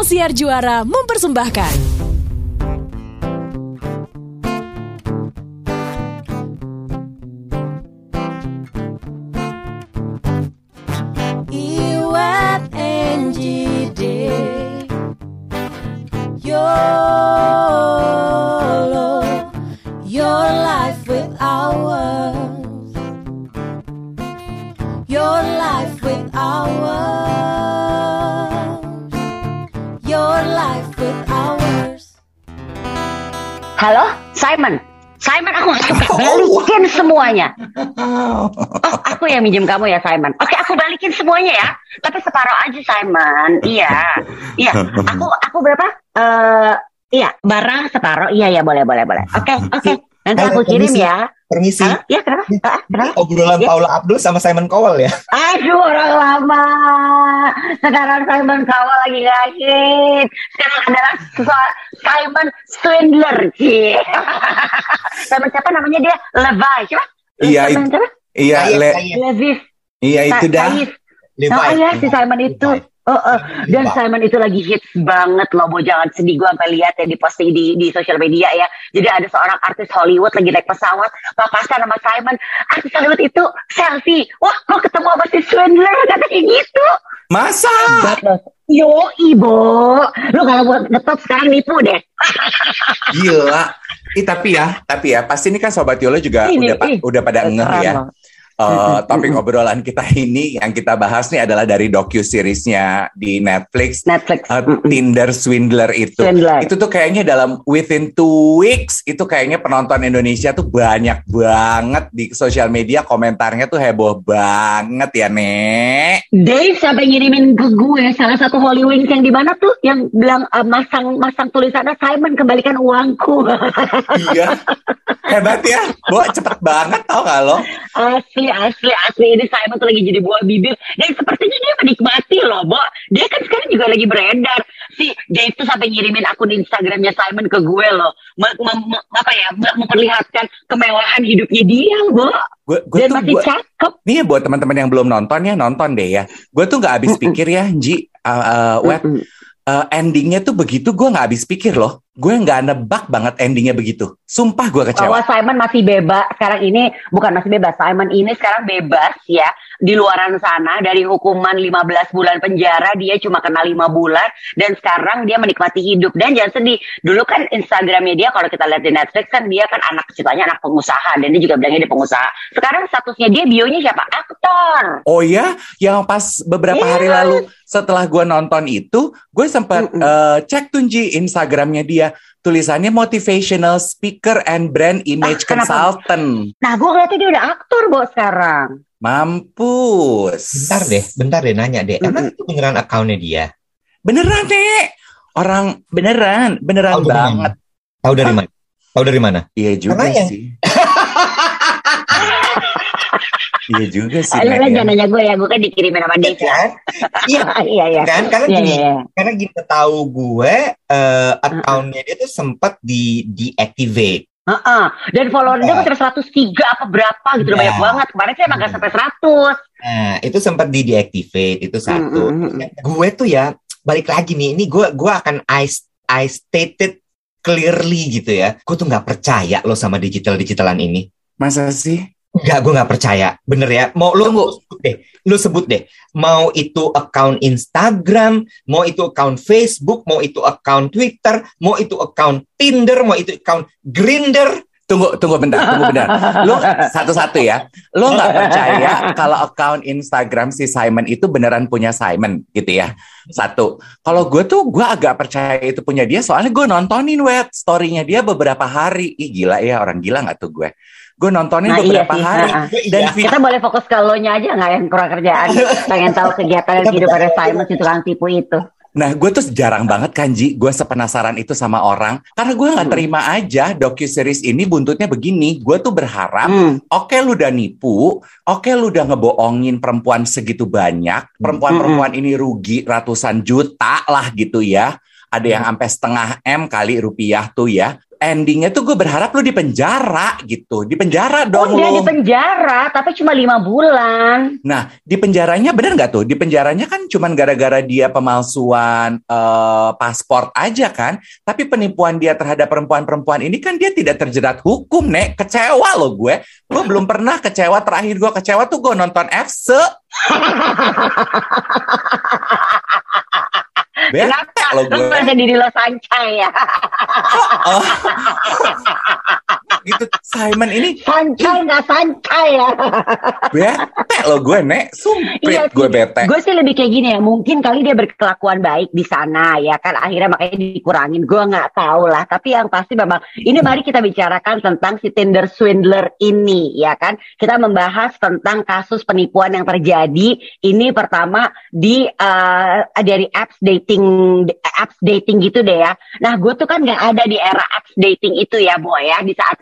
Sang Juara mempersembahkan. Yang minjem kamu ya, Simon. Oke, aku balikin semuanya ya. Tapi separuh aja, Simon. Iya, iya. Aku, aku berapa? Eh, iya, barang separuh. Iya, ya, boleh, boleh, boleh. Oke, oke. Nanti aku kirim ya. Permisi. Iya, kenapa? Ah, kenapa? Obrolan Ya. Paula Abdul sama Simon Cowell ya. Aduh, orang lama. Sekarang Simon Cowell lagi gak hit. Sekarang adalah Simon Swindler. Cie. Simon siapa namanya dia? Levi. Siapa? Iya, Simon siapa? Iya, Le, Kayef. Levi. iya itu dah. Kaif. Levi. Oh iya, si Simon itu. Oh, oh. Dan Levi. Simon itu lagi hits banget loh, Bo. Jangan sedih gue sampai lihat ya di posting di, di sosial media ya. Jadi ada seorang artis Hollywood lagi naik pesawat, papasan sama Simon. Artis Hollywood itu selfie. Wah, kok ketemu sama si Swindler? Kata kayak gitu. Masa? Yo, Ibo. Lu kalau buat ngetop sekarang nipu deh. Gila. Ih, tapi ya, tapi ya, pasti ini kan Sobat Yolo juga Ini, udah pa- ih. udah pada ngeh ya. Mm-mm, topik obrolan kita ini yang kita bahas nih adalah dari docu seriesnya di Netflix Netflix. Mm-mm. Tinder Swindler itu. Swindler. Itu tuh kayaknya dalam within two weeks itu kayaknya penonton Indonesia tuh banyak banget di sosial media komentarnya tuh heboh banget ya Nek. Dave sampai ngirimin ke gue salah satu Wings yang di mana tuh yang bilang eh, masang masang tulisannya Simon kembalikan uangku. Iya. Hebat ya. Bo, cepet banget tau gak lo? asli asli asli ini Simon tuh lagi jadi buah bibir dan sepertinya dia menikmati loh, Bo. Dia kan sekarang juga lagi beredar. Si Dave tuh sampai ngirimin akun Instagramnya Simon ke gue loh. Mem- mem- apa ya mem- memperlihatkan kemewahan hidupnya dia, Bo. Gue gue Dan tuh masih gua- cakep. Nih ya buat teman-teman yang belum nonton ya nonton deh ya. Gue tuh nggak habis pikir ya, Ji. Uh, uh, Web, Mm-mm. uh, endingnya tuh begitu gue nggak habis pikir loh. Gue nggak nebak banget endingnya begitu. Sumpah gue kecewa. bahwa Simon masih bebas sekarang ini bukan masih bebas. Simon ini sekarang bebas ya. Di luaran sana dari hukuman 15 bulan penjara dia cuma kena 5 bulan. Dan sekarang dia menikmati hidup. Dan jangan sedih. Dulu kan Instagramnya dia kalau kita lihat di Netflix kan dia kan anak ceritanya anak pengusaha. Dan dia juga bilangnya dia pengusaha. Sekarang statusnya dia bionya siapa? Aktor. Oh ya, yang pas beberapa hari Iya. lalu setelah gue nonton itu, gue sempat Mm-mm. uh, cek tuh Ji Instagramnya dia. Tulisannya motivational speaker and brand image Ah, kenapa? consultant. nah gue ngeliatnya dia udah aktor bos sekarang Mampus. Bentar deh, bentar deh nanya deh. Emang itu beneran akunnya dia? Beneran nek. Orang beneran, beneran dari banget. Tahu dari mana? Tahu dari mana? Iya juga Karena yang- sih. Iya juga sih. Lu kan ya. jangan nanya gue ya gue kan dikirimin sama Dave ya Kan? Iya iya iya kan? Karena iya gini, iya karena gini tahu gue eh akunnya dia tuh sempat di deactivate. Heeh. Dan follower dia Ya. kan 103 apa berapa gitu Ya. banyak banget. Kemarin saya emang gak sampai 100. Nah, itu sempat di deactivate itu satu. Mm, Gue tuh ya balik lagi nih, ini gue gue akan I, I stated clearly gitu ya. Gue tuh nggak percaya lo sama digital digitalan ini. Masa sih? Enggak, gue nggak percaya. Bener ya. Mau lu sebut deh, lu sebut deh. Mau itu account Instagram, mau itu account Facebook, mau itu account Twitter, mau itu account Tinder, mau itu account Grinder. Tunggu, tunggu bentar, tunggu bentar. Lo satu-satu ya. Lo nggak percaya kalau account Instagram si Simon itu beneran punya Simon gitu ya? Satu. Kalau gue tuh gue agak percaya itu punya dia soalnya gue nontonin web story-nya dia beberapa hari. Ih gila ya orang gila nggak tuh gue? Gue nontonin Nah, iya beberapa sih. hari. Nah, Dan Iya. Kita boleh fokus ke lo nya aja nggak yang kurang kerjaan. Pengen tahu kegiatan dan kehidupan Simon si tukang tipu itu. Nah, gue tuh jarang banget kan, Ji. Gue sepenasaran itu sama orang. Karena gue nggak Hmm. terima aja docu-series ini buntutnya begini. Gue tuh berharap, Hmm. oke lu udah nipu, oke lu udah ngebohongin perempuan segitu banyak. Perempuan-perempuan ini rugi ratusan juta lah gitu ya. Ada yang sampai setengah M kali rupiah tuh ya. Endingnya tuh gue berharap lu di penjara gitu, di penjara Oh dong dia lu. di penjara, tapi cuma lima bulan. Nah, di penjaranya bener nggak tuh? Di penjaranya kan cuman gara-gara dia pemalsuan eh, paspor aja kan. Tapi penipuan dia terhadap perempuan-perempuan ini kan dia tidak terjerat hukum, Nek. Kecewa loh gue. Gue belum pernah kecewa. Terakhir gue kecewa tuh gue nonton FC. Bete loh Lu gue. merasa diri lo sancai ya. Oh. gitu. Simon ini Sancai nggak sancai ya. bete loh gue, Nek. Sumpit Iya sih. gue bete. Gue sih lebih kayak gini ya. Mungkin kali dia berkelakuan baik di sana ya kan. Akhirnya makanya dikurangin. Gue nggak tahu lah. Tapi yang pasti memang ini mari kita bicarakan tentang si Tinder swindler ini ya kan. Kita membahas tentang kasus penipuan yang terjadi. Ini pertama di eh, dari apps dating apps dating gitu deh ya. Nah gue tuh kan nggak ada di era apps dating itu ya boy ya. Di saat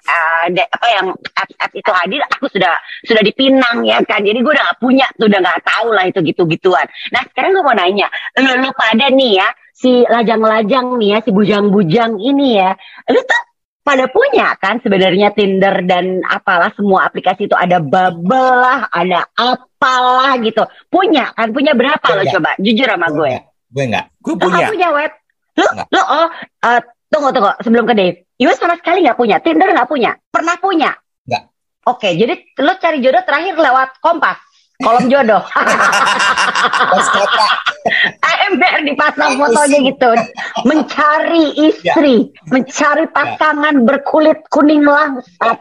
de- apa yang apps apps itu hadir, aku sudah sudah dipinang ya kan. Jadi gue udah gak punya tuh udah nggak tahu lah itu gitu gituan. Nah sekarang gue mau nanya, lu, lu pada nih ya si lajang-lajang nih ya si bujang-bujang ini ya, lu tuh pada punya kan sebenarnya Tinder dan apalah semua aplikasi itu ada Bubble lah, ada apalah gitu. Punya kan? Punya berapa lo coba? Jujur sama gue. Gue enggak. Gue Lo punya. nggak punya web? Lo, lo oh eh, tunggu tunggu sebelum ke Dave. Iwa sama sekali nggak punya. Tinder nggak punya. Pernah punya? Nggak. Oke, jadi lo cari jodoh terakhir lewat Kompas. Kolom jodoh. Pas kota. AMR dipasang Aku fotonya gitu. Mencari istri, mencari pasangan berkulit kuning langsat.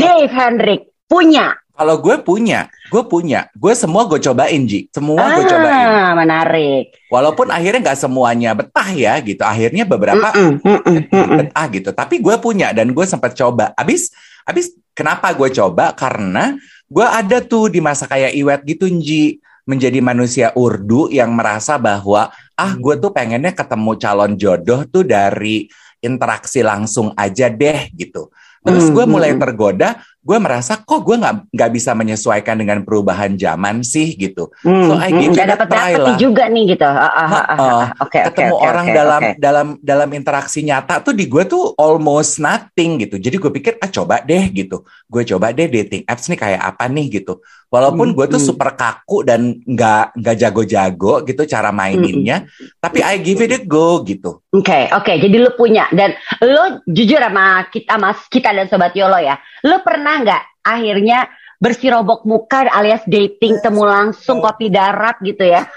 Dave Hendrik punya. Kalau gue punya, gue punya. Gue semua gue cobain, Ji. Semua gue cobain. Ah, menarik. Walaupun akhirnya nggak semuanya betah ya gitu. Akhirnya beberapa Mm-mm, mm-mm, mm-mm. betah gitu. Tapi gue punya dan gue sempat coba. Abis, abis kenapa gue coba? Karena gue ada tuh di masa kayak Iwet gitu, Ji. Menjadi manusia urdu yang merasa bahwa ah gue tuh pengennya ketemu calon jodoh tuh dari interaksi langsung aja deh gitu. Terus Hmm, gue mulai tergoda, gue merasa kok gue nggak nggak bisa menyesuaikan dengan perubahan zaman sih gitu. Hmm, So, I give hmm, a dapat try dapat lah. juga nih gitu. Ah, Heeh. ah. Oke, oke, ketemu oke, orang oke, dalam oke. dalam dalam interaksi nyata tuh di gue tuh almost nothing gitu. Jadi gue pikir ah coba deh gitu. Gue coba deh dating apps nih kayak apa nih gitu. Walaupun Hmm, gue tuh hmm. super kaku dan nggak nggak jago-jago gitu cara maininnya, tapi I give it a go gitu. Oke, oke. Jadi lu punya dan lu jujur sama kita mas kita dan sobat Yolo ya. Lu pernah nggak akhirnya bersirobok muka alias dating temu langsung kopi darat gitu ya?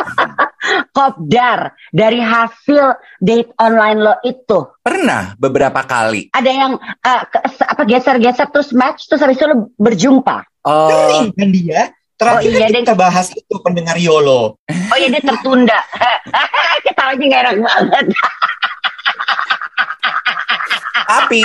Kopdar dari hasil date online lo itu. Pernah beberapa kali. Ada yang eh, ke- apa geser-geser terus match terus habis itu lu berjumpa. Sering kan dia. Terakhir Oh, iya, kan deh. kita bahas itu pendengar YOLO. Oh iya dia tertunda. Kita lagi nggak enak banget. Tapi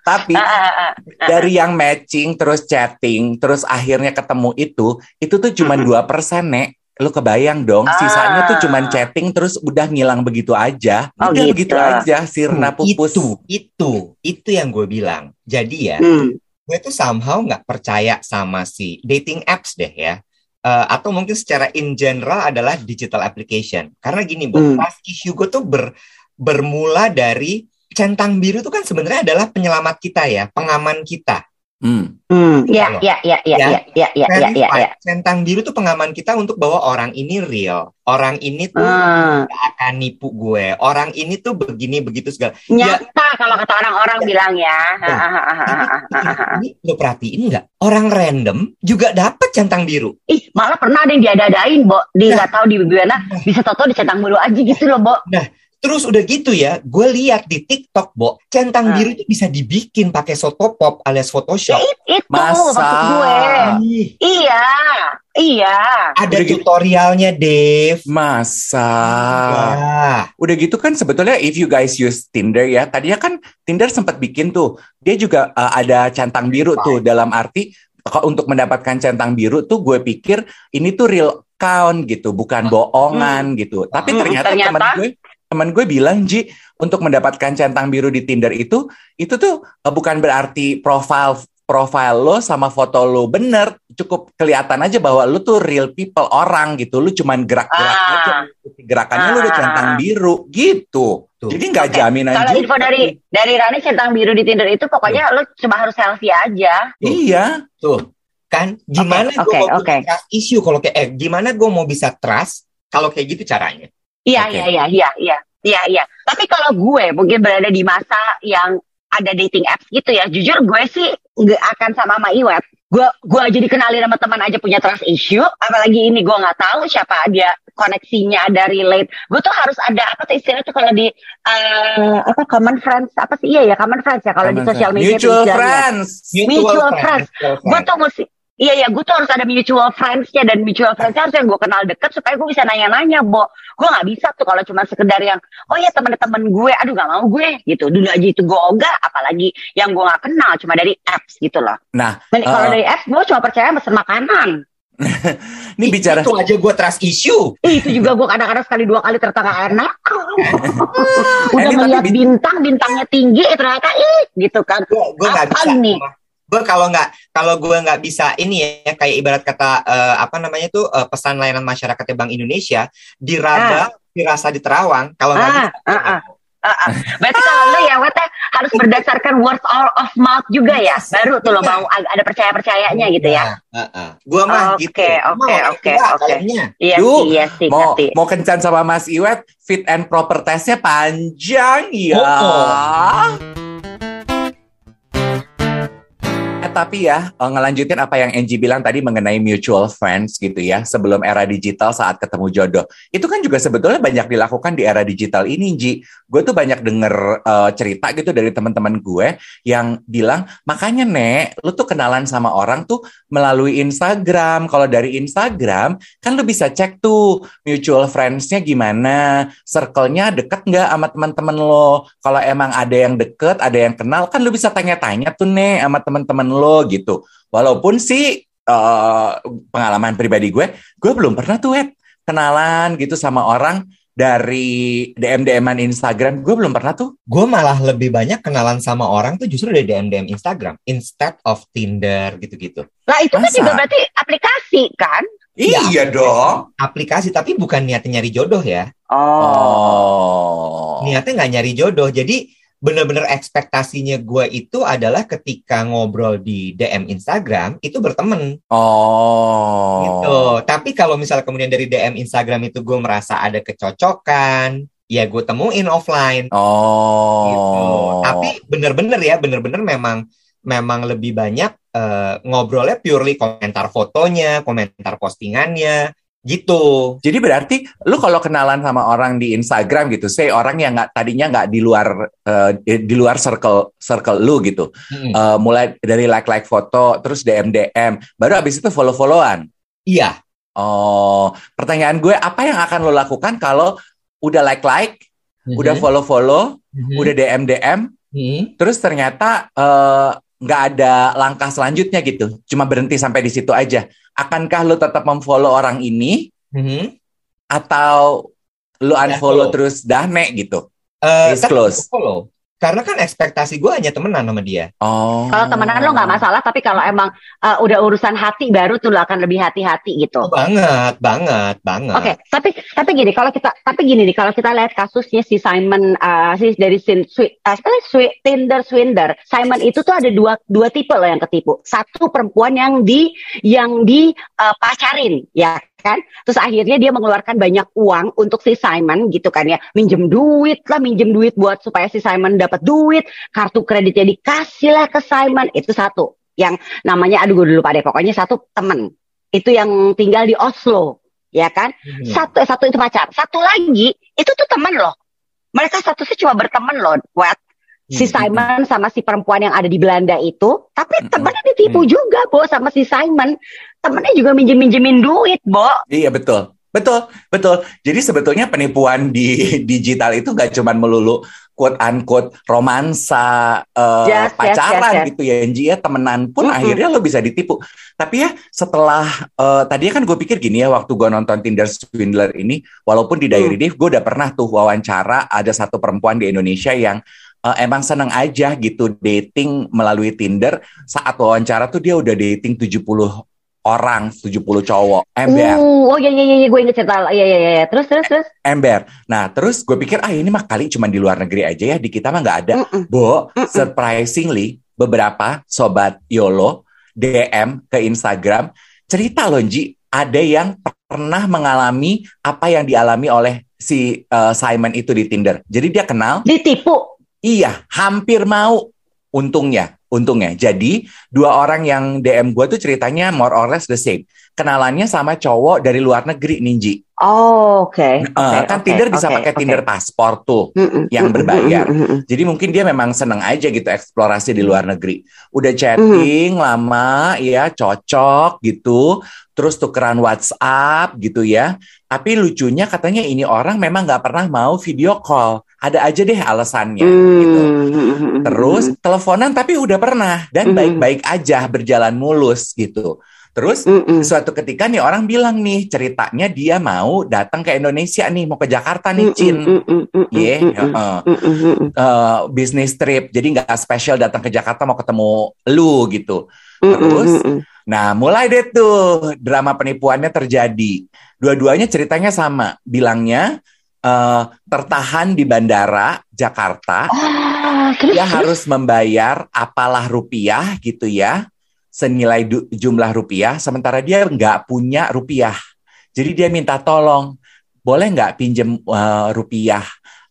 tapi Ah, ah, ah. dari yang matching terus chatting terus akhirnya ketemu itu itu tuh cuma dua persen nek lu kebayang dong sisanya tuh Ah. cuma chatting terus udah ngilang begitu aja Oh, udah gitu. begitu aja sirna pupus Itu, itu, itu yang gue bilang. Jadi ya, Hmm. gue tuh somehow nggak percaya sama si dating apps deh ya. Eh, atau mungkin secara in general adalah digital application. Karena gini, Bu, Hmm. pas issue gue tuh ber- bermula dari centang biru itu kan sebenarnya adalah penyelamat kita ya, pengaman kita. Hmm. Hmm, ya, ya, ya, ya, ya, ya, ya, ya, ya, ya. Centang biru tuh pengaman kita untuk bahwa orang ini real, orang ini tuh Hmm, akan nipu gue, orang ini tuh begini begitu segala. nyata kalau kata orang-orang bilang ya. Ya. Ini lo perhatiin nggak? Orang random juga dapat centang biru. Ih, malah pernah ada yang diadadain, Bo. Di Nah. nggak tahu di mana, bisa toto dicentang bulu aja gitu loh, Bo. Terus udah gitu ya, gue lihat di TikTok, Bo, centang Ah. biru itu bisa dibikin pakai Photopop alias Photoshop. Itu Masa? maksud gue. Ih, Iya, iya. ada Udah gitu. tutorialnya, Dave. masa Ya. udah gitu kan sebetulnya if you guys use Tinder ya tadinya kan Tinder sempat bikin tuh dia juga uh, ada centang biru tuh dalam arti kalau untuk mendapatkan centang biru tuh gue pikir ini tuh real account gitu bukan bohongan gitu tapi Hmm, ternyata, ternyata? teman gue teman gue bilang Ji untuk mendapatkan centang biru di Tinder itu itu tuh uh, bukan berarti profile profile lo sama foto lo bener cukup kelihatan aja bahwa lo tuh real people orang gitu lo cuman gerak-gerak Ah. aja gerakannya lu udah Ah. centang biru gitu. Tuh. Jadi nggak Oke. jaminan Kalau juga. info dari dari Rani centang biru di Tinder itu pokoknya lo cuma harus selfie aja. Iya. Tuh, kan gimana Oke, gue mau oke, bisa trust issue kalau kayak eh gimana gue mau bisa trust kalau kayak gitu caranya? Iya, Oke. iya, iya, iya, iya, iya, iya. Tapi kalau gue mungkin berada di masa yang ada dating apps gitu ya, jujur gue sih nggak akan sama sama Iwet. Gue gue aja dikenalin sama teman aja punya trust issue, apalagi ini gue nggak tahu siapa dia koneksinya ada relate. Gue tuh harus ada apa tuh istilahnya tuh kalau di eh, apa common friends apa sih iya ya common friends ya kalau di sosial media Mutual friends. Mutual friends. mutual gue tuh mesti Iya iya, gue tuh harus ada mutual friends-nya dan mutual friends-nya harus yang gue kenal deket supaya gue bisa nanya-nanya, Bo. Gue nggak bisa tuh kalau cuma sekedar yang, oh ya temen-temen gue, aduh nggak mau gue, gitu. Dulu aja itu gue ogah, apalagi yang gue nggak kenal cuma dari apps gitu loh. Nah, Dan kalau Uh. dari apps gue cuma percaya pesen makanan. ini bicara itu aja gue trust issue. Itu juga gue kadang-kadang sekali dua kali nggak enak. Udah Ini tapi melihat bi- bintang, bintangnya tinggi, eh, ternyata ih, gitu kan. Gue nggak bisa. nih? Gue kalau nggak kalau gue nggak bisa ini ya kayak ibarat kata eh, apa namanya tuh eh, pesan layanan masyarakat Bank Indonesia diraba dirasa di Terawang kalau nggak Ah, bisa. ah, ah. Ah, ah. Berarti kalau lo ya Wet ya, harus berdasarkan word of mouth juga ya. Baru tuh lo Iya. mau ada percaya-percayanya gitu ya. Gue mah Oke, gitu. oke, oke, oke. Iya sih, iya sih, mau ngerti. mau kencan sama Mas Iwet, fit and proper testnya panjang ya. Oh. Tapi ya eh, ngelanjutin apa yang Angie bilang tadi mengenai mutual friends gitu ya sebelum era digital saat ketemu jodoh. Itu kan juga sebetulnya banyak dilakukan di era digital ini Ji. Gue tuh banyak denger eh, cerita gitu dari teman-teman gue yang bilang makanya nek lu tuh kenalan sama orang tuh melalui Instagram. Kalau dari Instagram kan lu bisa cek tuh mutual friends-nya gimana circle-nya deket nggak sama teman-teman lo. Kalau emang ada yang deket ada yang kenal kan lu bisa tanya-tanya tuh nek sama teman-teman lo gitu walaupun sih eh, pengalaman pribadi gue gue belum pernah tuh Wet, kenalan gitu sama orang dari DM DM-an Instagram gue belum pernah tuh Gue malah lebih banyak kenalan sama orang tuh justru dari DM DM Instagram instead of Tinder gitu-gitu. Lah itu kan Masa? juga berarti aplikasi kan? Iya. iya dong Aplikasi tapi bukan niatnya nyari jodoh ya. oh Niatnya nggak nyari jodoh. Jadi bener-bener ekspektasinya gue itu adalah ketika ngobrol di DM Instagram itu berteman oh gitu. Tapi kalau misalnya kemudian dari DM Instagram itu gue merasa ada kecocokan, ya gue temuin offline. oh gitu. Tapi bener-bener ya, bener-bener memang memang lebih banyak eh, ngobrolnya purely komentar fotonya, komentar postingannya, gitu. Jadi berarti lu kalau kenalan sama orang di Instagram gitu, say orang yang nggak tadinya nggak di luar eh, di luar circle circle lu gitu, Mm-mm. Eh, mulai dari like like foto, terus DM DM, baru abis itu follow followan. Iya, Oh, pertanyaan gue apa yang akan lo lakukan kalau udah like like, udah follow follow, Mhm. udah DM DM, Mhm. terus ternyata eh, nggak ada langkah selanjutnya gitu, cuma berhenti sampai di situ aja. Akankah lo tetap memfollow orang ini Mhm. atau lu Ya, unfollow follow. terus dah nek gitu? Case tapi close. follow. Karena kan ekspektasi gue hanya temenan sama dia. Oh. Kalau temenan lo nggak masalah, tapi kalau emang uh, udah urusan hati baru tuh lo akan lebih hati-hati gitu. Oh, banget, banget, banget. Oke, tapi tapi gini kalau kita tapi gini nih kalau kita lihat kasusnya si Simon uh, si dari sin, swi, uh, swi- Tinder Swinder. Simon itu tuh ada dua dua tipe loh yang ketipu. Satu perempuan yang di yang di uh, pacarin, ya kan? Terus akhirnya dia mengeluarkan banyak uang untuk si Simon gitu kan ya. Minjem duit lah, minjem duit buat supaya si Simon dapat duit, kartu kreditnya dikasih lah ke Simon. Itu satu. Yang namanya aduh gue lupa deh, pokoknya satu temen. Itu yang tinggal di Oslo, ya kan? Mhm. Satu satu itu pacar. Satu lagi itu tuh teman loh. Mereka statusnya cuma berteman loh, Wet. Si Mhm. Simon sama si perempuan yang ada di Belanda itu, tapi temennya ditipu juga, Bo, sama si Simon. Temennya juga minjem-minjemin duit, Bo. Iya betul. Betul, betul. Jadi sebetulnya penipuan di digital itu nggak cuma melulu quote unquote romansa eh, Yes, yes, pacaran yes, yes. gitu ya, Angie ya temenan pun Mm-mm. akhirnya lo bisa ditipu. Tapi ya setelah eh, tadi kan gue pikir gini ya waktu gue nonton Tinder Swindler ini, walaupun di Diary Hmm. Div gue udah pernah tuh wawancara ada satu perempuan di Indonesia yang eh, emang seneng aja gitu dating melalui Tinder. Saat wawancara tuh dia udah dating 70 orang, 70 cowok, ember. Uh, oh iya iya iya gue inget cerita. Iya iya iya. Terus terus terus. ember. Nah, terus gue pikir ah ini mah kali cuma di luar negeri aja ya, di kita mah nggak ada. Mm-mm. Bo, Mm-mm. surprisingly beberapa sobat YOLO DM ke Instagram cerita loh Ji, ada yang pernah mengalami apa yang dialami oleh si eh, Simon itu di Tinder. Jadi dia kenal, Ditipu. Iya, hampir mau untungnya, untungnya. Jadi dua orang yang DM gue tuh ceritanya more or less the same. Kenalannya sama cowok dari luar negeri Ninji. Oh, oke. Eh, Oke, kan oke, Tinder bisa pakai oke. Tinder paspor tuh. Mm-mm, yang mm-mm, berbayar. mm-mm, mm-mm. Jadi mungkin dia memang seneng aja gitu eksplorasi di luar negeri. Udah chatting lama ya, cocok gitu. Terus tukeran WhatsApp gitu ya. Tapi lucunya katanya ini orang memang nggak pernah mau video call. Ada aja deh alasannya gitu. Mm-mm, Terus teleponan tapi udah pernah dan baik-baik aja berjalan mulus gitu. Terus Mm-mm. suatu ketika nih orang bilang nih ceritanya dia mau datang ke Indonesia nih mau ke Jakarta nih Cin. Mm-mm, mm-mm, Ye, mm-mm, heeh. mm-mm, mm-mm, eh, bisnis trip jadi nggak spesial datang ke Jakarta mau ketemu lu gitu. Terus? Nah mulai deh tuh drama penipuannya terjadi. Dua-duanya ceritanya sama, bilangnya eh, tertahan di bandara Jakarta, Ah, terus, dia terus? harus membayar apalah rupiah gitu ya, senilai du- jumlah rupiah, sementara dia nggak punya rupiah. Jadi dia minta tolong, boleh nggak pinjem eh, rupiah?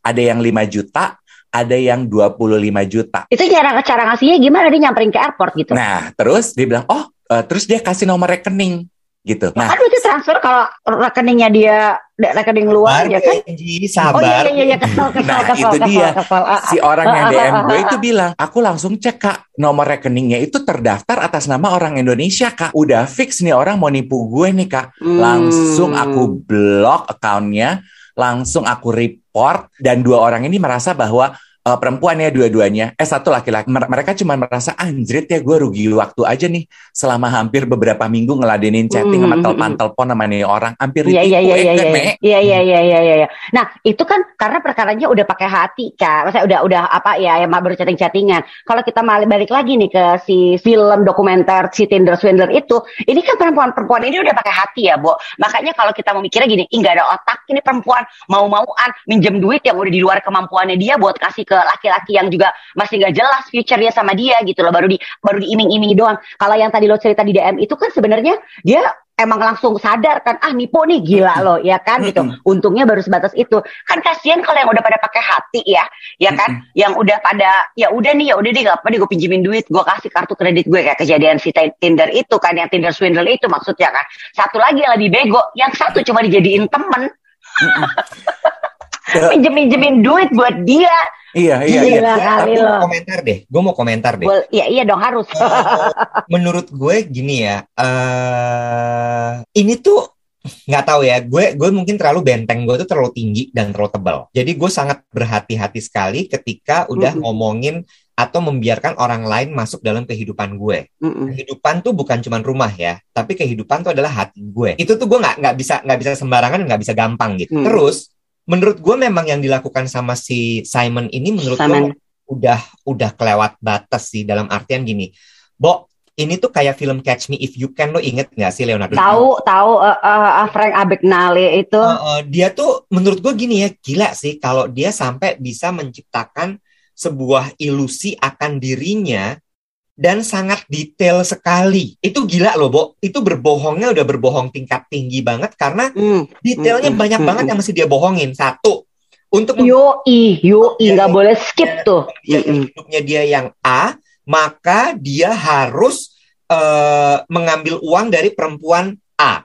Ada yang 5 juta, ada yang 25 juta. Itu cara cara ngasihnya gimana dia nyamperin ke airport gitu? Nah, terus dia bilang, oh, eh, terus dia kasih nomor rekening gitu. Nah, Aduh itu transfer kalau rekeningnya dia rekening luar ya kan? Oh sabar. iya iya iya kesel kesel Nah, kesel itu kesel, dia. kesel. Ah, si orang yang ah, DM ah, gue ah, itu ah. bilang, aku langsung cek kak, nomor rekeningnya itu terdaftar atas nama orang Indonesia kak. Udah fix nih orang mau nipu gue nih kak. Hmm. Langsung aku blok akunnya, langsung aku report dan dua orang ini merasa bahwa eh, perempuan ya dua-duanya, eh satu laki-laki. Mer- Mereka cuma merasa anjrit ya gue rugi waktu aja nih selama hampir beberapa minggu ngeladenin chatting sama Hmm. telepon-telepon sama nih orang. Hampir Iya iya iya ditipu, iya eh, iya iya iya iya iya iya iya. Nah itu kan karena perkaranya udah pakai hati kan, maksudnya udah udah apa ya yang baru chatting chattingan. Kalau kita balik lagi nih ke si film dokumenter si Tinder Swindler itu, ini kan perempuan perempuan ini udah pakai hati ya, Bo. Makanya kalau kita mau mikirnya gini, ih ada otak ini perempuan mau mauan minjem duit yang udah di luar kemampuannya dia buat kasih ke laki-laki yang juga masih nggak jelas future-nya sama dia gitu loh, baru di baru diiming-imingi doang. Kalau yang tadi lo cerita di DM itu kan sebenarnya dia emang langsung sadar kan ah nipu nih gila loh ya kan gitu. Untungnya baru sebatas itu. Kan kasihan kalau yang udah pada pakai hati ya ya kan. Yang udah pada ya udah nih ya udah deh gak apa gue pinjemin duit gue kasih kartu kredit gue kayak kejadian si Tinder itu kan yang Tinder swindle itu maksudnya kan. Satu lagi yang lebih bego yang satu cuma dijadiin temen pinjem pinjemin duit buat dia Iya, iya, Gila iya. kali Aku mau komentar deh. Gue mau komentar deh. Gua- iya iya dong harus Menurut gue gini ya. eh ini tuh nggak tahu ya. Gue gue mungkin terlalu benteng gue tuh terlalu tinggi dan terlalu tebal. Jadi gue sangat berhati-hati sekali ketika udah Mm-mm. ngomongin atau membiarkan orang lain masuk dalam kehidupan gue. Mm-mm. Kehidupan tuh bukan cuma rumah ya, tapi kehidupan tuh adalah hati gue. Itu tuh gue nggak nggak bisa nggak bisa sembarangan, nggak bisa gampang gitu. Hmm. Terus menurut gue memang yang dilakukan sama si Simon ini menurut gue udah udah kelewat batas sih dalam artian gini. Bo, ini tuh kayak film Catch Me If You Can lo inget nggak sih Leonardo? tahu tahu eh, eh, Frank Abagnale itu Uh, uh, dia tuh menurut gue gini ya gila sih kalau dia sampai bisa menciptakan sebuah ilusi akan dirinya dan sangat detail sekali. Itu gila loh, Bo. Itu berbohongnya udah berbohong tingkat tinggi banget karena Hmm. detailnya Mm, mm, banyak mm, banget mm. yang mesti dia bohongin. Satu, untuk mem- Yoi, yoi, Iya, nggak iya. boleh skip tuh. dia Mm-mm. hidupnya dia yang A, maka dia harus eh, mengambil uang dari perempuan A.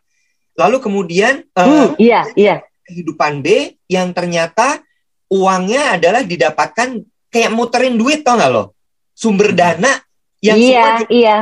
Lalu kemudian eh, Hmm, iya, iya. kehidupan B yang ternyata uangnya adalah didapatkan kayak muterin duit tau nggak lo? Sumber dana yang Iya, semua iya.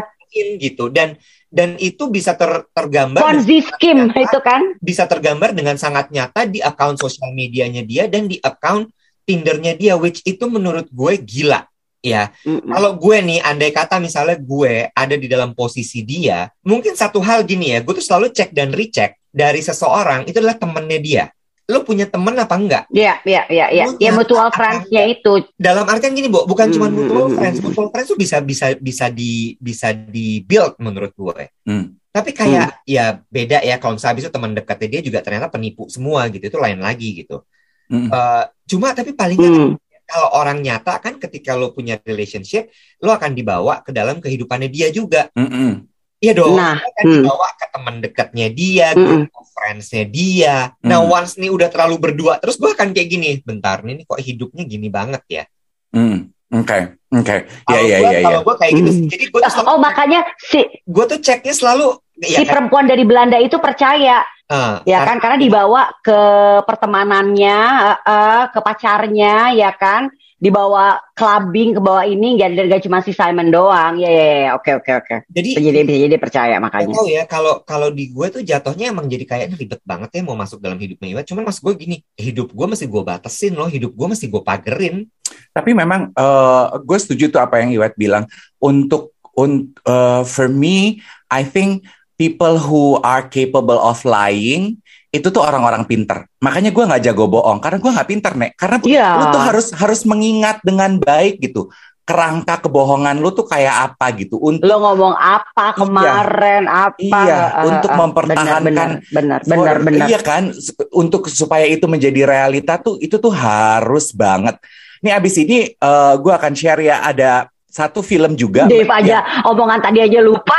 gitu dan dan itu bisa ter- tergambar Ponzi scheme itu kan. bisa tergambar dengan sangat nyata di akun sosial medianya dia dan di akun Tindernya dia which itu menurut gue gila ya Mm-mm. kalau gue nih andai kata misalnya gue ada di dalam posisi dia mungkin satu hal gini ya gue tuh selalu cek dan recheck dari seseorang itu adalah temennya dia lo punya temen apa enggak Iya, iya, iya, iya. Ya mutual friends-nya itu. dalam artian gini bu bukan cuma Hmm, mutual hmm, friends hmm. mutual friends tuh bisa bisa bisa di bisa di build menurut gue Hmm. Tapi kayak ya beda ya kalau misalnya itu teman dekatnya dia juga ternyata penipu semua gitu. Itu lain lagi gitu. Mm. Eh, cuma tapi paling Hmm. kalau orang nyata kan ketika lo punya relationship, lo akan dibawa ke dalam kehidupannya dia juga. Mm-mm. Iya dong. Nah, Lo akan hmm. dibawa ke teman dekatnya dia, group of friends-nya dia. Nah, Hmm. once nih udah terlalu berdua, terus gue akan kayak gini. Bentar, nih, kok hidupnya gini banget ya. Mm. Oke, oke. Ya, Kalau ya, gua- ya, ya. Kalau gue kayak gitu, Hmm. jadi gue tuh, selalu- Oh makanya si gua tuh ceknya selalu, ya si kan, perempuan dari Belanda itu percaya ah, ya kan karena dibawa ke pertemanannya, eh, eh, ke pacarnya ya kan, dibawa clubbing ke bawah ini nggak nggak cuma si Simon doang. Ya ya ya oke oke oke. Jadi Jadi bisa jadi percaya Gak makanya. tahu ya kalau kalau di gue tuh jatuhnya emang jadi kayaknya ribet banget ya mau masuk dalam hidupnya Iwan. Cuman mas gue gini, hidup gue mesti gue batasin loh, hidup gue mesti gue pagerin. Tapi memang eh, gue setuju tuh apa yang Iwet bilang. Untuk un, eh, for me, I think people who are capable of lying itu tuh orang-orang pinter. Makanya gue nggak jago bohong karena gue nggak pinter nek. Karena Iya. lu tuh harus harus mengingat dengan baik gitu. Kerangka kebohongan lu tuh kayak apa gitu. Untuk Lo ngomong apa kemarin apa? Iya, eh, untuk eh, mempertahankan benar benar benar benar. Iya kan, untuk supaya itu menjadi realita tuh itu tuh harus banget. Nih abis ini eh, gue akan share ya ada satu film juga. Dave aja omongan tadi aja lupa.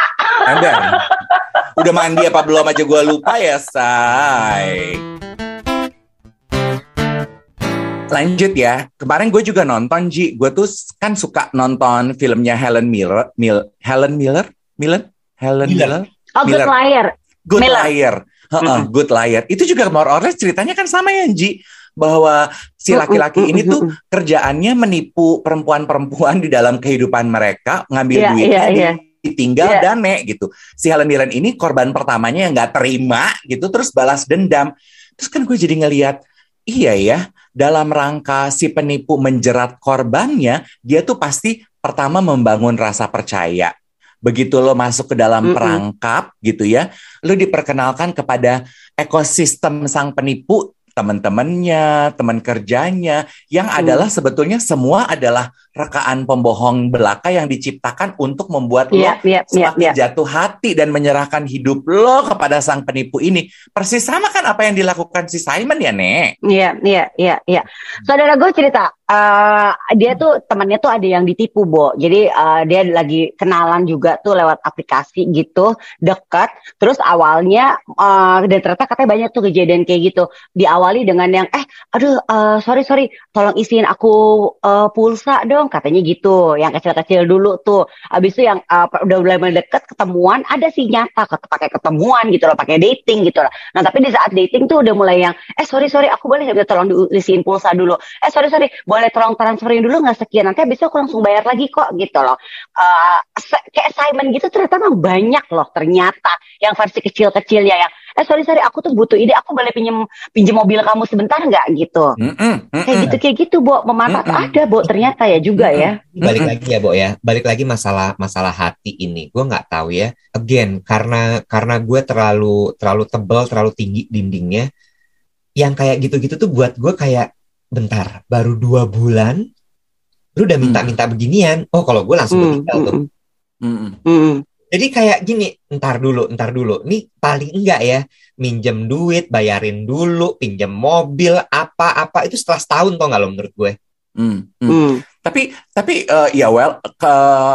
Ember. Udah mandi apa belum aja gue lupa ya, say. Lanjut ya. Kemarin gue juga nonton Ji. Gue tuh kan suka nonton filmnya Helen Miller, Mil, Helen Miller, Miller, Helen Miller. Miller. Oh, good liar. Good Miller. Liar. Heeh, Mm-mm. Good Liar. Itu juga more or less ceritanya kan sama ya, Ji. Bahwa si laki-laki ini tuh kerjaannya menipu perempuan-perempuan di dalam kehidupan mereka, ngambil Iya, duitnya, iya, iya. Ditinggal Iya. dan nek gitu. Si Helen Mirren ini korban pertamanya yang nggak terima gitu, terus balas dendam. Terus kan gue jadi ngeliat, iya ya, dalam rangka si penipu menjerat korbannya, dia tuh pasti pertama membangun rasa percaya. Begitu lo masuk ke dalam Mm-mm. perangkap gitu ya, lo diperkenalkan kepada ekosistem sang penipu, teman-temannya, teman kerjanya, yang Hmm. adalah sebetulnya semua adalah rekaan pembohong belaka yang diciptakan untuk membuat lo Iya, iya, semakin iya. jatuh hati dan menyerahkan hidup lo kepada sang penipu ini. Persis sama kan apa yang dilakukan si Simon ya, Nek? Iya, iya, iya, iya. Saudara gue cerita, eh, dia tuh temannya tuh ada yang ditipu, Bo. Jadi eh, dia lagi kenalan juga tuh lewat aplikasi gitu, dekat. Terus awalnya eh, dan ternyata katanya banyak tuh kejadian kayak gitu. Diawali dengan yang, eh, aduh, eh, sorry sorry, tolong isiin aku eh, pulsa dong, katanya gitu. Yang kecil-kecil dulu tuh. Habis itu yang eh, udah mulai deket ketemuan, ada sih nyata pakai ketemuan gitu loh, pakai dating gitu loh. Nah tapi di saat dating tuh udah mulai yang eh sorry sorry aku boleh nggak tolong diisiin pulsa dulu eh sorry sorry boleh tolong transferin dulu nggak sekian? Nanti habis itu aku langsung bayar lagi kok gitu loh. Eh, se- kayak Simon gitu ternyata memang banyak loh ternyata. Yang versi kecil-kecil ya yang eh sorry sorry aku tuh butuh ide aku boleh pinjem pinjem mobil kamu sebentar nggak? Gitu. Kayak gitu kayak gitu bo. Memanfaat ada bo ternyata ya juga ya. Balik lagi ya, Bo ya. Balik lagi masalah masalah hati ini. Gue nggak tahu ya. Again, karena karena gue terlalu terlalu tebal, terlalu tinggi dindingnya. Yang kayak gitu-gitu tuh buat gue kayak bentar, baru dua bulan, lu udah minta-minta beginian. Oh, kalau gue langsung Hmm, meninggal tuh. hmm, hmm. Jadi kayak gini, ntar dulu, ntar dulu. Nih paling enggak ya, minjem duit, bayarin dulu, pinjam mobil, apa-apa itu setelah setahun tau nggak lo menurut gue? Mm, mm. Hmm. Tapi tapi eh, ya well ke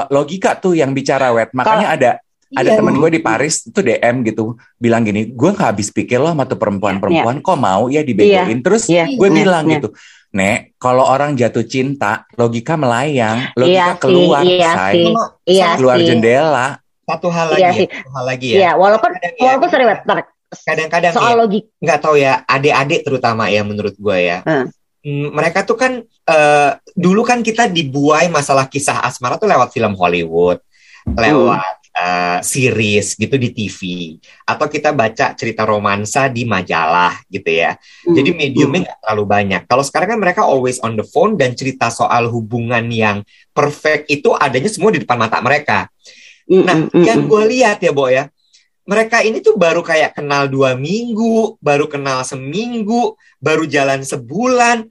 logika tuh yang bicara wet. Makanya ada ada Iya. temen gue di Paris itu DM gitu bilang gini, gue nggak habis pikir loh sama tuh perempuan-perempuan kok mau ya dibegoin. Terus Iya, gue iya, bilang iya. gitu, Nek, kalau orang jatuh cinta, logika melayang, Iya logika sih, keluar, iya say. sih. Iya keluar sih. jendela. Satu hal Iya lagi ya, sih. satu hal lagi ya. Iya, walaupun Kadang ya, walaupun Wet, ntar. kadang-kadang soal ya, logik nggak tahu ya, adik-adik terutama ya menurut gue ya. Hmm. Hmm, mereka tuh kan eh, dulu kan kita dibuai masalah kisah asmara tuh lewat film Hollywood, lewat eh, series gitu di TV, atau kita baca cerita romansa di majalah gitu ya. Jadi Hmm. mediumnya nggak terlalu banyak. Kalau sekarang kan mereka always on the phone dan cerita soal hubungan yang perfect itu adanya semua di depan mata mereka. Hmm, Nah, hmm, hmm, yang gue lihat ya, Bo ya, mereka ini tuh baru kayak kenal dua minggu, baru kenal seminggu, baru jalan sebulan,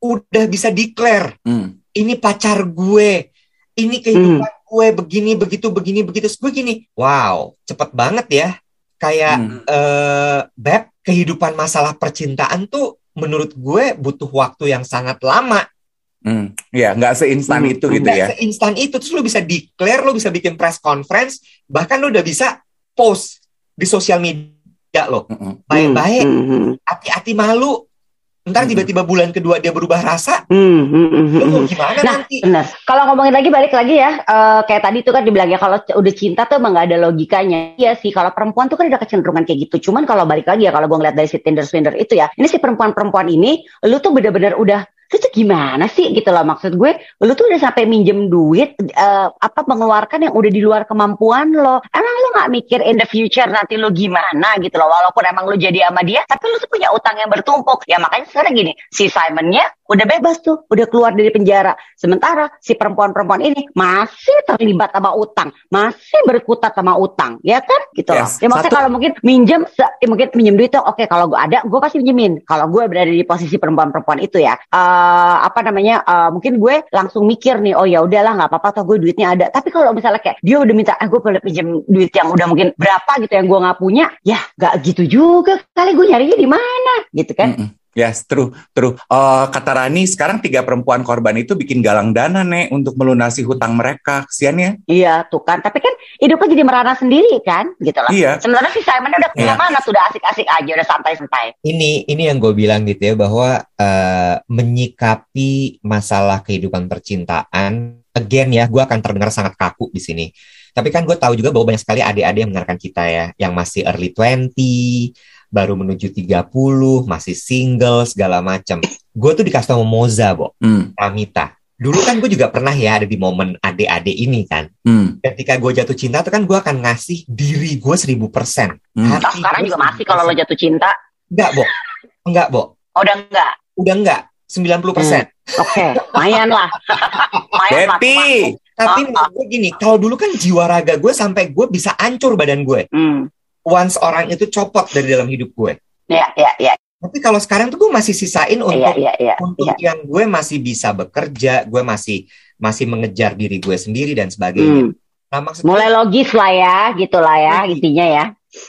udah bisa declare, Hmm. ini pacar gue, ini kehidupan Hmm. Gue begini begitu begini begitu Terus gue gini wow cepet banget ya kayak Hmm. eh beb kehidupan masalah percintaan tuh menurut gue butuh waktu yang sangat lama Hmm. Ya, nggak seinstan Hmm. itu gitu Nggak ya. seinstan itu terus lu bisa declare lu bisa bikin press conference bahkan lu udah bisa post di sosial media lo baik-baik Hmm, hmm, hati-hati malu ntar Hmm. tiba-tiba bulan kedua dia berubah rasa hmm, hmm, hmm, hmm, gimana Nah, nanti Benar. Kalau ngomongin lagi balik lagi ya, eh, kayak tadi tuh kan dibilangnya kalau udah cinta tuh emang gak ada logikanya. Iya sih, kalau perempuan tuh kan ada kecenderungan kayak gitu. Cuman kalau balik lagi ya, kalau gue ngeliat dari si Tinder Swindler itu ya, ini si perempuan-perempuan ini, lu tuh bener-bener udah tuh gimana sih? Gitu loh maksud gue lu tuh udah sampai minjem duit eh, apa mengeluarkan yang udah di luar kemampuan lo. Emang lu nggak mikir in the future nanti lu gimana gitu loh? Walaupun emang lu jadi sama dia tapi lu tuh punya utang yang bertumpuk. Ya makanya sekarang gini si Simonnya udah bebas tuh udah keluar dari penjara. Sementara si perempuan-perempuan ini masih terlibat sama utang masih berkutat sama utang ya kan? Gitu loh. Yes. ya maksudnya Satu- kalau mungkin minjem ya mungkin minjem duit tuh oke kalau gue ada gue pasti minjemin. Kalau gue berada di posisi perempuan-perempuan itu ya eh apa namanya eh, mungkin gue langsung mikir nih oh ya udahlah nggak apa-apa toh gue duitnya ada. Tapi kalau misalnya kayak dia udah minta ah gue boleh pinjam duit yang udah mungkin berapa gitu yang gue nggak punya ya nggak gitu juga kali gue nyarinya di mana? Gitu kan. Mm-mm. Yes, true, true. Eh, kata Rani, sekarang tiga perempuan korban itu bikin galang dana, Nek, untuk melunasi hutang mereka. Kesian ya? iya tuh kan tapi kan hidupnya jadi merana sendiri kan gitu lah Iya. sebenarnya si Simon udah Iya. ke mana tuh udah asik-asik aja udah santai-santai ini ini yang gue bilang gitu ya bahwa eh, menyikapi masalah kehidupan percintaan again ya gue akan terdengar sangat kaku di sini tapi kan gue tahu juga bahwa banyak sekali adik-adik yang mendengarkan kita ya yang masih early 20 baru menuju 30 masih single segala macam. Gue tuh dikasih tau sama Moza Bo. Hmm, Pramita dulu kan gue juga pernah ya ada di momen adik-adik ini kan. Hmm, ketika gue jatuh cinta tuh kan gue akan ngasih diri gue seribu persen. Hmm. Sekarang juga masih kalau lo jatuh cinta. Enggak Bo. Enggak Bo. Oh, udah enggak? Udah enggak. 90 persen. Oke, lumayan lah. lumayan lah. Betty! Tapi Ah, menurut gue gini, kalau dulu kan jiwa raga gue sampai gue bisa hancur badan gue. Hmm. Once orang itu copot dari dalam hidup gue. Ya, ya, ya, Tapi kalau sekarang tuh gue masih sisain ya, untuk ya, ya. untuk ya. yang gue masih bisa bekerja, gue masih masih mengejar diri gue sendiri dan sebagainya. Hmm. Nah maksudnya Mulai logis lah ya, gitu lah ya, Logis. intinya ya.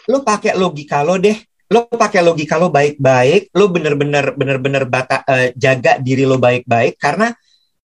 lo pakai logika lo deh. Lo pakai logika lo baik-baik, lo bener-bener bener-bener bata, eh, jaga diri lo baik-baik karena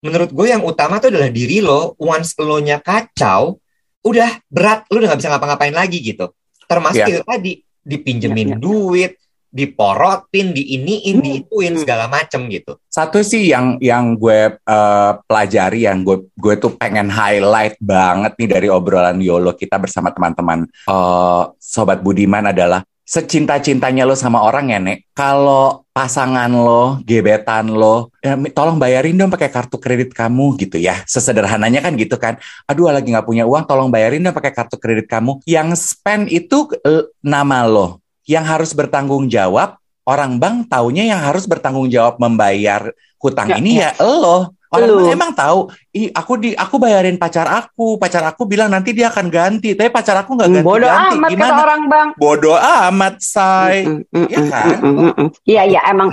menurut gue yang utama tuh adalah diri lo. Once lo nya kacau, udah berat, lo udah nggak bisa ngapa-ngapain lagi gitu. Termasuk Iya. itu tadi dipinjemin Iya, iya. duit, diporotin, diiniin, Hmm, diituin hmm. segala macem gitu. Satu sih yang yang gue eh, pelajari, yang gue gue tuh pengen highlight banget nih dari obrolan Yolo kita bersama teman-teman eh, Sobat Budiman adalah secinta-cintanya lo sama orang ya, Nek. Kalau pasangan lo, gebetan lo, ya, tolong bayarin dong pakai kartu kredit kamu gitu ya. Sesederhananya kan gitu kan. Aduh, lagi nggak punya uang, tolong bayarin dong pakai kartu kredit kamu. Yang spend itu eh, nama lo. Yang harus bertanggung jawab, orang bank taunya yang harus bertanggung jawab membayar hutang Ya, ini ya lo. Orang Lu. emang tahu, ih aku di aku bayarin pacar aku, pacar aku bilang nanti dia akan ganti, tapi pacar aku nggak ganti Bodoh ganti. amat kata Gimana? orang bang. Bodoh amat, say. Mm, mm, Iya mm, kan? mm, mm, mm. Iya, iya, emang.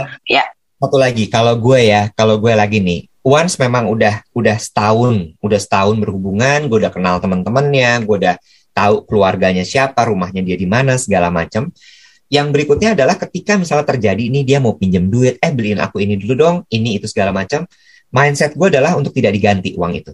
Satu lagi, kalau gue ya, kalau gue lagi nih, once memang udah udah setahun, udah setahun berhubungan, gue udah kenal teman-temannya, gue udah tahu keluarganya siapa, rumahnya dia di mana, segala macam. Yang berikutnya adalah ketika misalnya terjadi ini dia mau pinjam duit, eh beliin aku ini dulu dong, ini itu segala macam. Mindset gue adalah untuk tidak diganti uang itu.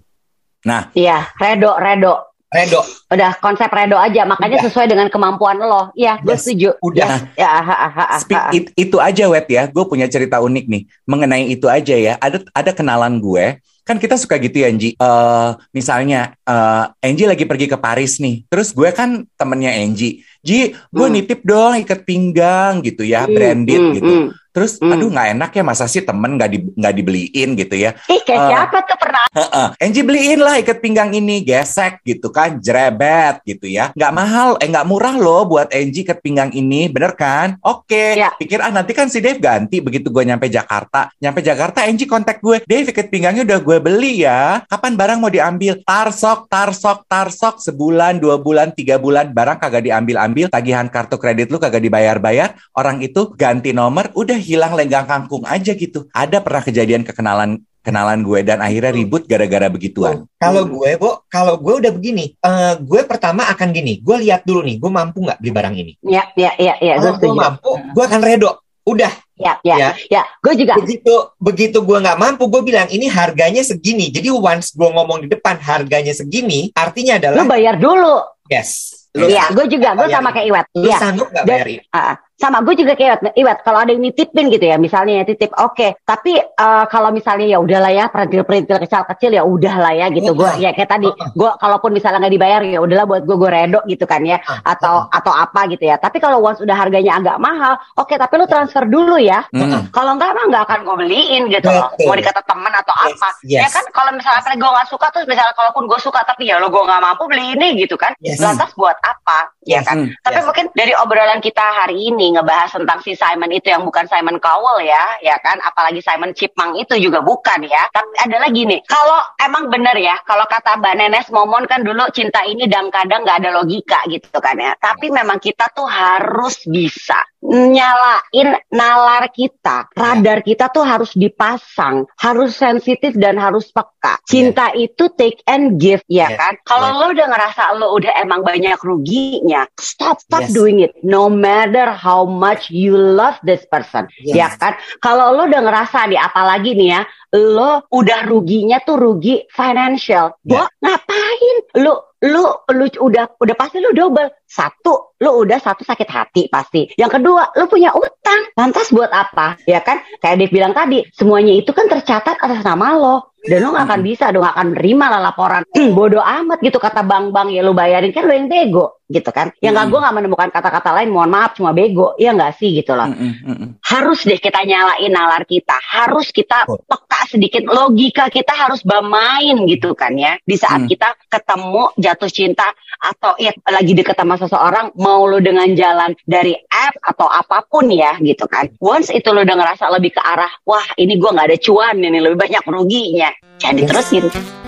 Iya, redo, redo. Redo, Udah konsep redo aja, makanya Udah. sesuai dengan kemampuan lo. Iya, gue Yes, setuju. udah. Ya, ya, ha, ha, ha, ha. Speak it- itu aja wet ya. Gue punya cerita unik nih mengenai itu aja ya. Ada ada kenalan gue. Kan kita suka gitu ya, Angie. Eh, misalnya eh, Angie lagi pergi ke Paris nih. Terus gue kan temennya Angie. Ji, gue Hmm. nitip dong ikat pinggang gitu ya, Hmm, branded hmm, gitu. hmm. Terus, Hmm. aduh nggak enak ya masa sih temen nggak di, nggak dibeliin gitu ya. Ih, kayak Eh. siapa tuh pernah? Heeh. Angie beliin lah ikat pinggang ini gesek gitu kan jrebet gitu ya nggak mahal eh nggak murah loh buat Angie ikat pinggang ini bener kan oke Ya. pikir ah nanti kan si Dave ganti begitu gue nyampe Jakarta nyampe Jakarta Angie kontak gue Dave ikat pinggangnya udah gue beli ya kapan barang mau diambil tarsok tarsok tarsok sebulan dua bulan tiga bulan barang kagak diambil ambil tagihan kartu kredit lu kagak dibayar bayar orang itu ganti nomor udah hilang lenggang kangkung aja gitu ada pernah kejadian kekenalan kenalan gue dan akhirnya ribut gara-gara begituan. Kalau gue, Bo, kalau gue udah begini, eh, gue pertama akan gini, gue lihat dulu nih, gue mampu nggak beli barang ini. Ya, ya, ya, ya, gue Kalau gue mampu, gue akan redo. Udah, Ya, ya, Ya. ya, gue juga. begitu begitu gue nggak mampu, gue bilang ini harganya segini. Jadi once gue ngomong di depan harganya segini, artinya Lu adalah bayar dulu. yes. Lu, Iya, gue juga, gue sama kayak Iwet. lu Iya. sanggup nggak bayar ini? Ah, sama gue juga kayak Iwet kalau ada yang nitipin gitu ya misalnya ya titip oke tapi eh, kalau misalnya ya udahlah ya perintil-perintil kecil-kecil ya udahlah ya gitu gue Ah. ya kayak tadi gue kalaupun misalnya nggak dibayar ya udahlah buat gue gue redo gitu kan ya Ah, atau atau apa gitu ya. Tapi kalau once udah harganya agak mahal oke tapi lu transfer dulu ya. Kalau enggak mah nggak akan gue beliin gitu loh. Mau dikata teman atau Yes, apa. Yes. ya kan kalau misalnya gue nggak suka terus misalnya kalaupun gue suka tapi ya lo gue nggak mampu beli ini gitu kan Yes. lantas buat apa ya kan Hmm. tapi Yes. mungkin dari obrolan kita hari ini ngebahas tentang si Simon itu yang bukan Simon Cowell ya, ya kan? Apalagi Simon Chipmunk itu juga bukan ya. Tapi ada lagi nih, kalau emang bener ya, kalau kata Mbak Nenes Momon kan dulu cinta ini dan kadang nggak ada logika gitu kan ya. Tapi memang kita tuh harus bisa nyalain nalar kita, radar kita tuh harus dipasang, harus sensitif dan harus peka. Cinta itu take and give ya Yes. kan? Kalau lo udah ngerasa lo udah emang banyak ruginya, stop stop Yes. doing it. No matter how much you love this person, Yes. ya kan? Kalau lo udah ngerasa nih, apalagi nih ya, lo udah ruginya tuh rugi financial. Gua ngapain? Lo lu lu udah udah pasti lu double. Satu lu udah satu sakit hati pasti. Yang kedua lu punya utang lantas buat apa? Ya kan? Kayak Dave bilang tadi semuanya itu kan tercatat atas nama lo. Dan lo gak akan bisa dong gak akan menerima lah laporan. Bodoh amat gitu kata bang bang ya lu bayarin kan lo yang bego gitu kan? Ya nggak Hmm. gue nggak menemukan kata-kata lain mohon maaf cuma bego. Ya nggak sih gitu loh. Mm, mm, mm, mm. harus deh kita nyalain nalar kita. Harus kita Betul. peka sedikit. Logika kita harus bermain gitu kan ya. Di saat Hmm. kita ketemu jatuh cinta atau ya lagi deket sama seseorang mau lo dengan jalan dari app atau apa pun ya gitu kan. Once itu lo udah ngerasa lebih ke arah wah ini gua nggak ada cuan ini lebih banyak ruginya. Jangan Yes. diterusin